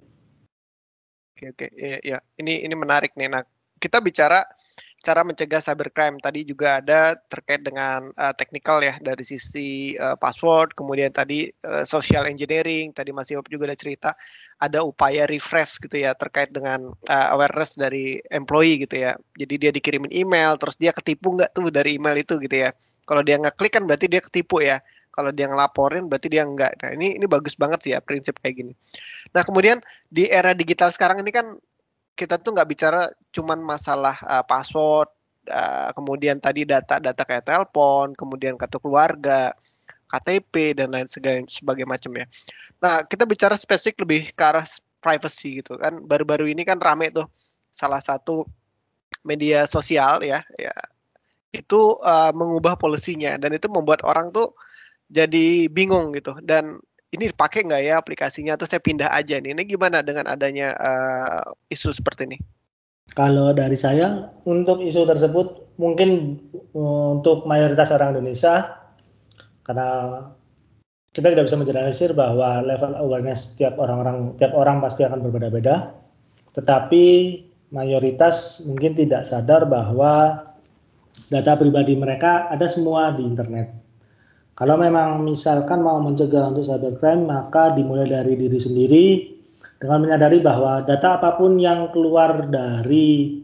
Oke oke ya, ya. ini ini menarik nih. Nah kita bicara cara mencegah cybercrime tadi juga ada terkait dengan uh, technical ya dari sisi uh, password, kemudian tadi uh, social engineering, tadi Mas Yop juga ada cerita ada upaya refresh gitu ya terkait dengan uh, awareness dari employee gitu ya. Jadi dia dikirimin email, terus dia ketipu nggak tuh dari email itu gitu ya. Kalau dia nggak klik kan berarti dia ketipu ya kalau dia ngelaporin berarti dia enggak. Nah, ini ini bagus banget sih ya prinsip kayak gini. Nah, kemudian di era digital sekarang ini kan kita tuh nggak bicara cuman masalah uh, password, uh, kemudian tadi data-data kayak telepon, kemudian kartu keluarga, KTP dan lain sebagainya macam ya. Nah, kita bicara spesifik lebih ke arah privacy gitu kan. Baru-baru ini kan rame tuh salah satu media sosial ya, ya itu uh, mengubah polisinya dan itu membuat orang tuh jadi bingung gitu. Dan ini dipakai nggak ya aplikasinya? Atau saya pindah aja nih. Ini gimana dengan adanya uh, isu seperti ini? Kalau dari saya untuk isu tersebut mungkin uh, untuk mayoritas orang Indonesia karena kita tidak bisa menjelaskan bahwa level awareness tiap orang-orang tiap orang pasti akan berbeda-beda. Tetapi mayoritas mungkin tidak sadar bahwa data pribadi mereka ada semua di internet kalau memang misalkan mau mencegah untuk cybercrime, maka dimulai dari diri sendiri dengan menyadari bahwa data apa pun yang keluar dari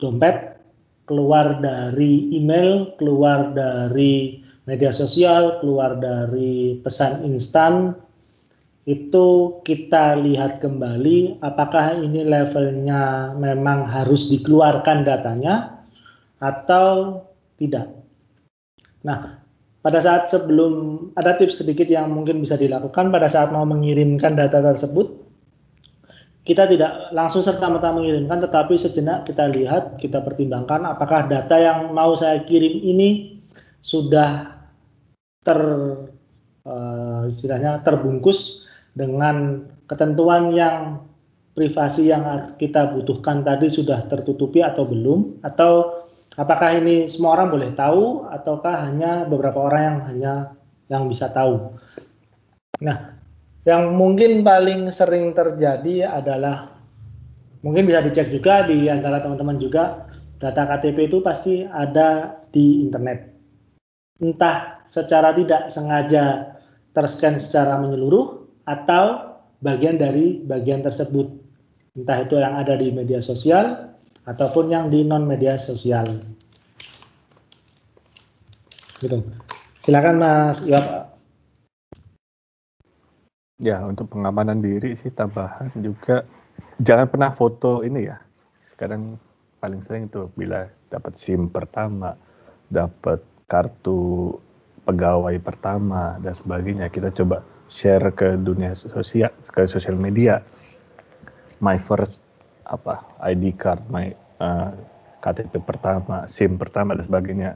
dompet, keluar dari email, keluar dari media sosial, keluar dari pesan instan, itu kita lihat kembali apakah ini levelnya memang harus dikeluarkan datanya atau tidak. Nah, pada saat sebelum ada tips sedikit yang mungkin bisa dilakukan pada saat mau mengirimkan data tersebut. Kita tidak langsung serta-merta mengirimkan tetapi sejenak kita lihat kita pertimbangkan apakah data yang mau saya kirim ini sudah ter uh, istilahnya terbungkus dengan ketentuan yang privasi yang kita butuhkan tadi sudah tertutupi atau belum atau Apakah ini semua orang boleh tahu ataukah hanya beberapa orang yang hanya yang bisa tahu? Nah, yang mungkin paling sering terjadi adalah mungkin bisa dicek juga di antara teman-teman juga data KTP itu pasti ada di internet. Entah secara tidak sengaja terscan secara menyeluruh atau bagian dari bagian tersebut. Entah itu yang ada di media sosial ataupun yang di non media sosial. Gitu. Silakan Mas Iwap. Ya, untuk pengamanan diri sih tambahan juga jangan pernah foto ini ya. Sekarang paling sering itu bila dapat SIM pertama, dapat kartu pegawai pertama dan sebagainya kita coba share ke dunia sosial ke sosial media my first apa ID card, my uh, KTP pertama, SIM pertama dan sebagainya.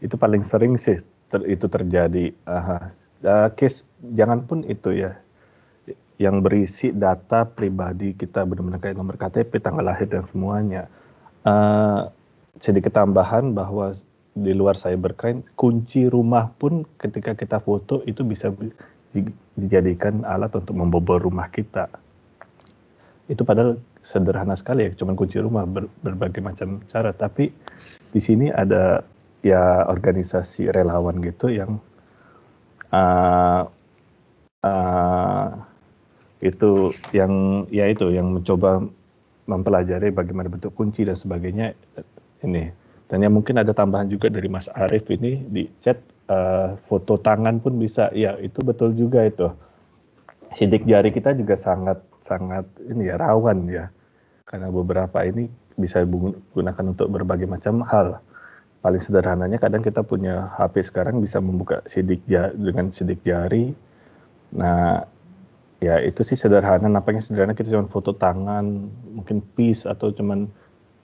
Itu paling sering sih ter, itu terjadi. Uh, uh, case jangan pun itu ya yang berisi data pribadi kita benar-benar kayak nomor KTP, tanggal lahir dan semuanya. Uh, sedikit tambahan bahwa di luar cybercrime kunci rumah pun ketika kita foto itu bisa dijadikan alat untuk membobol rumah kita. Itu padahal sederhana sekali ya, cuma kunci rumah ber, berbagai macam cara. Tapi di sini ada ya organisasi relawan gitu yang uh, uh, itu yang ya itu yang mencoba mempelajari bagaimana bentuk kunci dan sebagainya ini. Dan yang mungkin ada tambahan juga dari Mas Arief ini di chat uh, foto tangan pun bisa. Ya itu betul juga itu. Sidik jari kita juga sangat sangat ini ya rawan ya karena beberapa ini bisa digunakan untuk berbagai macam hal. Paling sederhananya kadang kita punya HP sekarang bisa membuka sidik jari dengan sidik jari. Nah, ya itu sih sederhana, nampaknya sederhana kita cuma foto tangan, mungkin peace atau cuman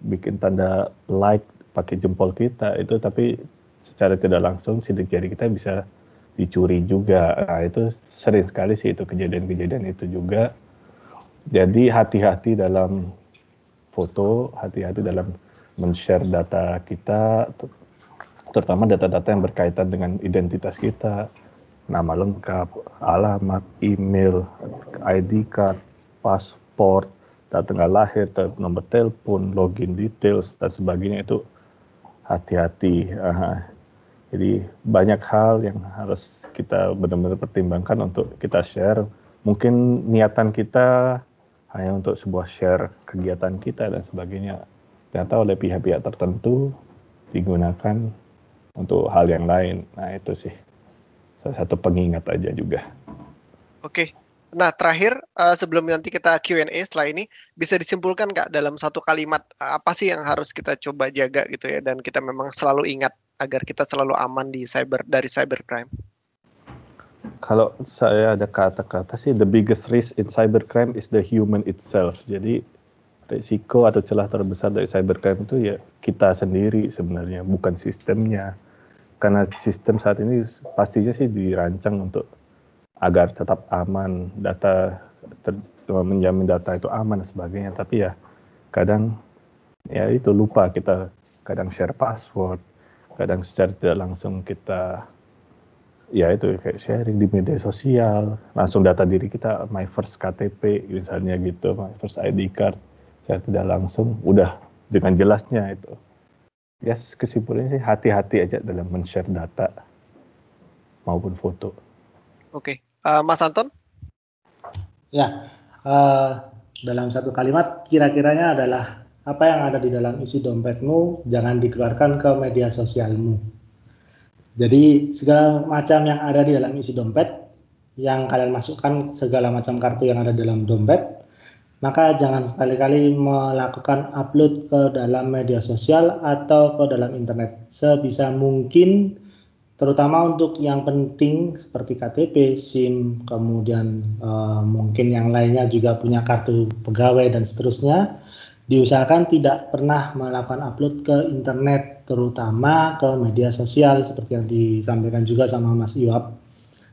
bikin tanda like pakai jempol kita itu tapi secara tidak langsung sidik jari kita bisa dicuri juga. Nah, itu sering sekali sih itu kejadian-kejadian itu juga jadi hati-hati dalam foto, hati-hati dalam men-share data kita, terutama data-data yang berkaitan dengan identitas kita, nama lengkap, alamat, email, ID card, paspor, data tanggal lahir, nomor telepon, login details, dan sebagainya itu hati-hati. Jadi banyak hal yang harus kita benar-benar pertimbangkan untuk kita share. Mungkin niatan kita hanya untuk sebuah share kegiatan kita dan sebagainya. Ternyata oleh pihak-pihak tertentu digunakan untuk hal yang lain. Nah itu sih salah satu pengingat aja juga. Oke. Nah terakhir uh, sebelum nanti kita Q&A setelah ini bisa disimpulkan kak dalam satu kalimat apa sih yang harus kita coba jaga gitu ya? Dan kita memang selalu ingat agar kita selalu aman di cyber dari cybercrime Kalau saya ada kata-kata sih, the biggest risk in cybercrime is the human itself. Jadi risiko atau celah terbesar dari cybercrime itu ya kita sendiri sebenarnya, bukan sistemnya. Karena sistem saat ini pastinya sih dirancang untuk agar tetap aman, data ter, menjamin data itu aman dan sebagainya. Tapi ya kadang ya itu lupa kita kadang share password, kadang secara tidak langsung kita ya itu kayak sharing di media sosial, langsung data diri kita my first KTP misalnya gitu, my first ID card, saya tidak langsung udah dengan jelasnya itu. Ya yes, kesimpulannya sih hati-hati aja dalam men-share data maupun foto. Oke, okay. uh, Mas Anton? Ya, uh, dalam satu kalimat kira-kiranya adalah apa yang ada di dalam isi dompetmu jangan dikeluarkan ke media sosialmu. Jadi segala macam yang ada di dalam isi dompet, yang kalian masukkan segala macam kartu yang ada dalam dompet, maka jangan sekali-kali melakukan upload ke dalam media sosial atau ke dalam internet. Sebisa mungkin, terutama untuk yang penting seperti KTP, SIM, kemudian uh, mungkin yang lainnya juga punya kartu pegawai dan seterusnya, diusahakan tidak pernah melakukan upload ke internet terutama ke media sosial seperti yang disampaikan juga sama Mas Iwab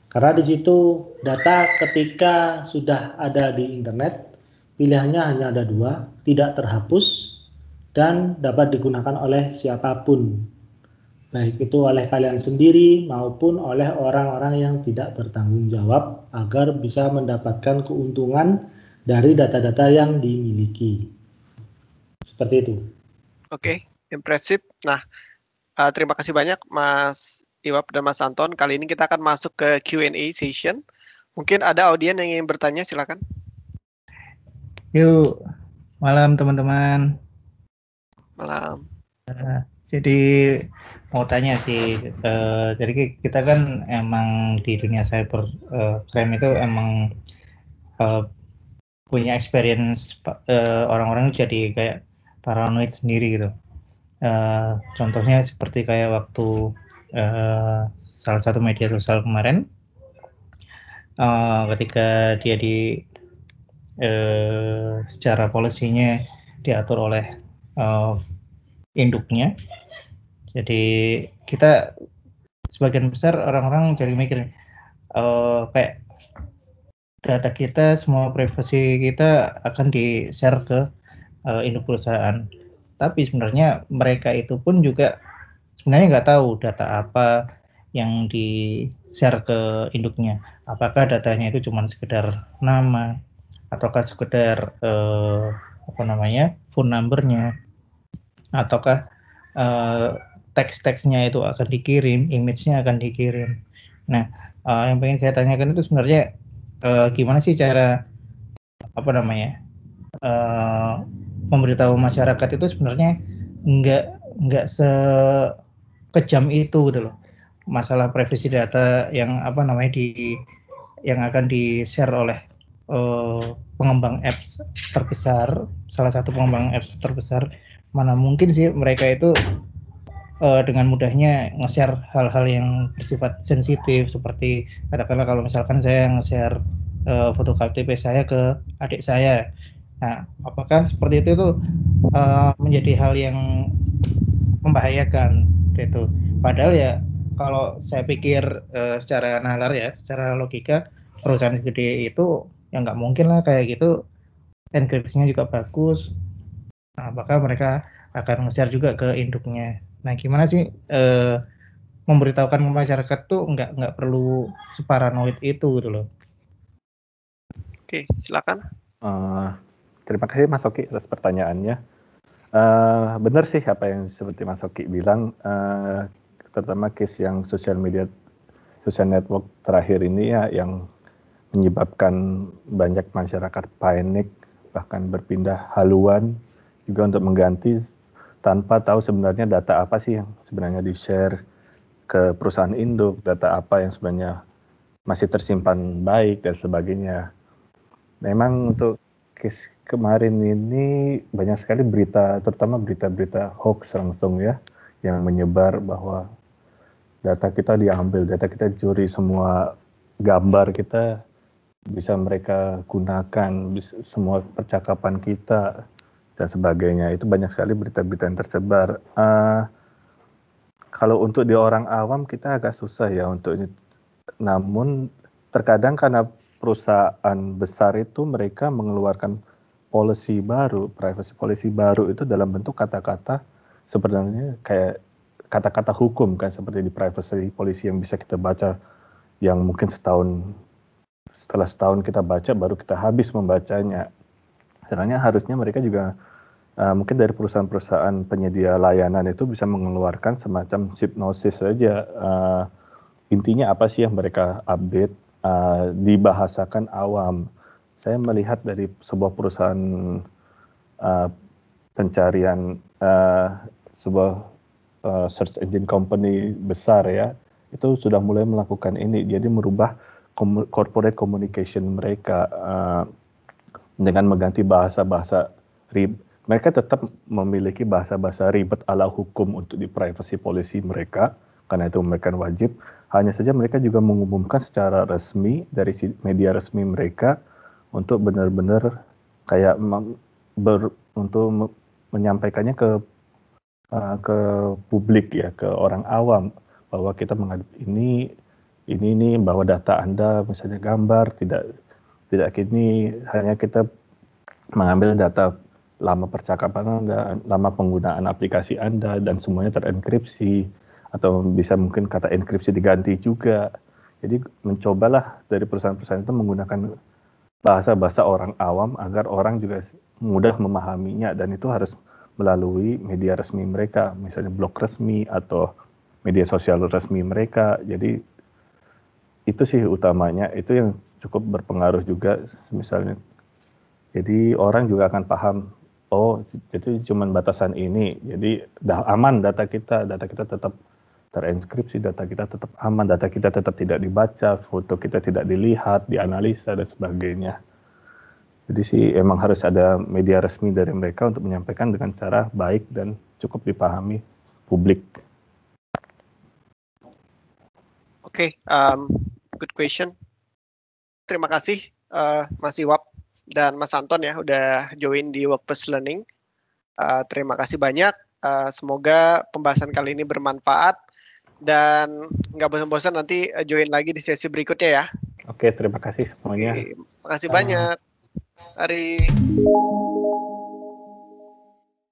karena di situ data ketika sudah ada di internet pilihannya hanya ada dua tidak terhapus dan dapat digunakan oleh siapa pun baik itu oleh kalian sendiri maupun oleh orang-orang yang tidak bertanggung jawab agar bisa mendapatkan keuntungan dari data-data yang dimiliki. Seperti itu. Oke, okay, impresif. Nah, uh, terima kasih banyak Mas Iwap dan Mas Anton. Kali ini kita akan masuk ke Q&A session. Mungkin ada audien yang ingin bertanya, silakan. Yuk, malam teman-teman. Malam. Uh, jadi mau tanya sih, uh, jadi kita kan emang di dunia cyber uh, crime itu emang uh, punya experience uh, orang-orang jadi kayak paranoid sendiri gitu. Uh, contohnya seperti kayak waktu uh, salah satu media sosial kemarin, uh, ketika dia di uh, secara polisinya diatur oleh uh, induknya, jadi kita sebagian besar orang-orang jadi mikir uh, kayak data kita, semua privasi kita akan di share ke uh, induk perusahaan. Tapi sebenarnya mereka itu pun juga sebenarnya nggak tahu data apa yang di share ke induknya. Apakah datanya itu cuma sekedar nama ataukah sekedar uh, apa namanya phone numbernya ataukah uh, teks-teksnya itu akan dikirim, image-nya akan dikirim. Nah, uh, yang pengen saya tanyakan itu sebenarnya uh, gimana sih cara apa namanya uh, memberitahu masyarakat itu sebenarnya nggak nggak sekejam itu gitu loh. Masalah privasi data yang apa namanya di yang akan di share oleh uh, pengembang apps terbesar salah satu pengembang apps terbesar. Mana mungkin sih mereka itu uh, dengan mudahnya nge-share hal-hal yang bersifat sensitif seperti katakanlah kalau misalkan saya nge-share uh, foto KTP saya ke adik saya Nah, apakah seperti itu tuh uh, menjadi hal yang membahayakan gitu. Padahal ya kalau saya pikir uh, secara nalar ya, secara logika perusahaan gede itu ya nggak mungkin lah kayak gitu enkripsinya juga bagus. Nah, apakah mereka akan nge-share juga ke induknya. Nah, gimana sih uh, memberitahukan ke masyarakat tuh nggak nggak perlu separanoid itu gitu loh. Oke, silakan. Uh, Terima kasih Mas Oki atas pertanyaannya. Uh, benar sih apa yang seperti Mas Oki bilang, uh, terutama case yang sosial media, social network terakhir ini ya yang menyebabkan banyak masyarakat panik, bahkan berpindah haluan juga untuk mengganti tanpa tahu sebenarnya data apa sih yang sebenarnya di-share ke perusahaan induk, data apa yang sebenarnya masih tersimpan baik dan sebagainya. Memang untuk case kemarin ini banyak sekali berita, terutama berita-berita hoax langsung ya, yang menyebar bahwa data kita diambil, data kita dicuri semua gambar kita bisa mereka gunakan bisa, semua percakapan kita dan sebagainya. Itu banyak sekali berita-berita yang tersebar. Uh, kalau untuk di orang awam kita agak susah ya untuk namun terkadang karena perusahaan besar itu mereka mengeluarkan policy baru privacy policy baru itu dalam bentuk kata-kata sebenarnya kayak kata-kata hukum kan seperti di privacy policy yang bisa kita baca yang mungkin setahun setelah setahun kita baca baru kita habis membacanya. Sebenarnya harusnya mereka juga uh, mungkin dari perusahaan-perusahaan penyedia layanan itu bisa mengeluarkan semacam hipnosis saja. Uh, intinya apa sih yang mereka update uh, dibahasakan awam. Saya melihat dari sebuah perusahaan uh, pencarian uh, sebuah uh, search engine company besar ya itu sudah mulai melakukan ini. Jadi merubah corporate communication mereka uh, dengan mengganti bahasa-bahasa rib. Mereka tetap memiliki bahasa-bahasa ribet ala hukum untuk di privacy policy mereka karena itu mereka wajib. Hanya saja mereka juga mengumumkan secara resmi dari media resmi mereka untuk benar-benar kayak ber, untuk menyampaikannya ke uh, ke publik ya ke orang awam bahwa kita menghadapi ini ini ini bahwa data Anda misalnya gambar tidak tidak kini hanya kita mengambil data lama percakapan Anda, lama penggunaan aplikasi Anda dan semuanya terenkripsi atau bisa mungkin kata enkripsi diganti juga. Jadi mencobalah dari perusahaan-perusahaan itu menggunakan bahasa-bahasa orang awam agar orang juga mudah memahaminya dan itu harus melalui media resmi mereka, misalnya blog resmi atau media sosial resmi mereka. Jadi itu sih utamanya, itu yang cukup berpengaruh juga misalnya. Jadi orang juga akan paham, oh jadi cuma batasan ini, jadi dah aman data kita, data kita tetap terenkripsi, data kita tetap aman, data kita tetap tidak dibaca, foto kita tidak dilihat, dianalisa dan sebagainya. Jadi sih emang harus ada media resmi dari mereka untuk menyampaikan dengan cara baik dan cukup dipahami publik. Oke, okay, um, good question. Terima kasih uh, Mas Iwap dan Mas Anton ya udah join di Workplace Learning. Uh, terima kasih banyak. Uh, semoga pembahasan kali ini bermanfaat dan nggak bosan-bosan nanti join lagi di sesi berikutnya ya. Oke, terima kasih semuanya. Terima kasih banyak. Mari.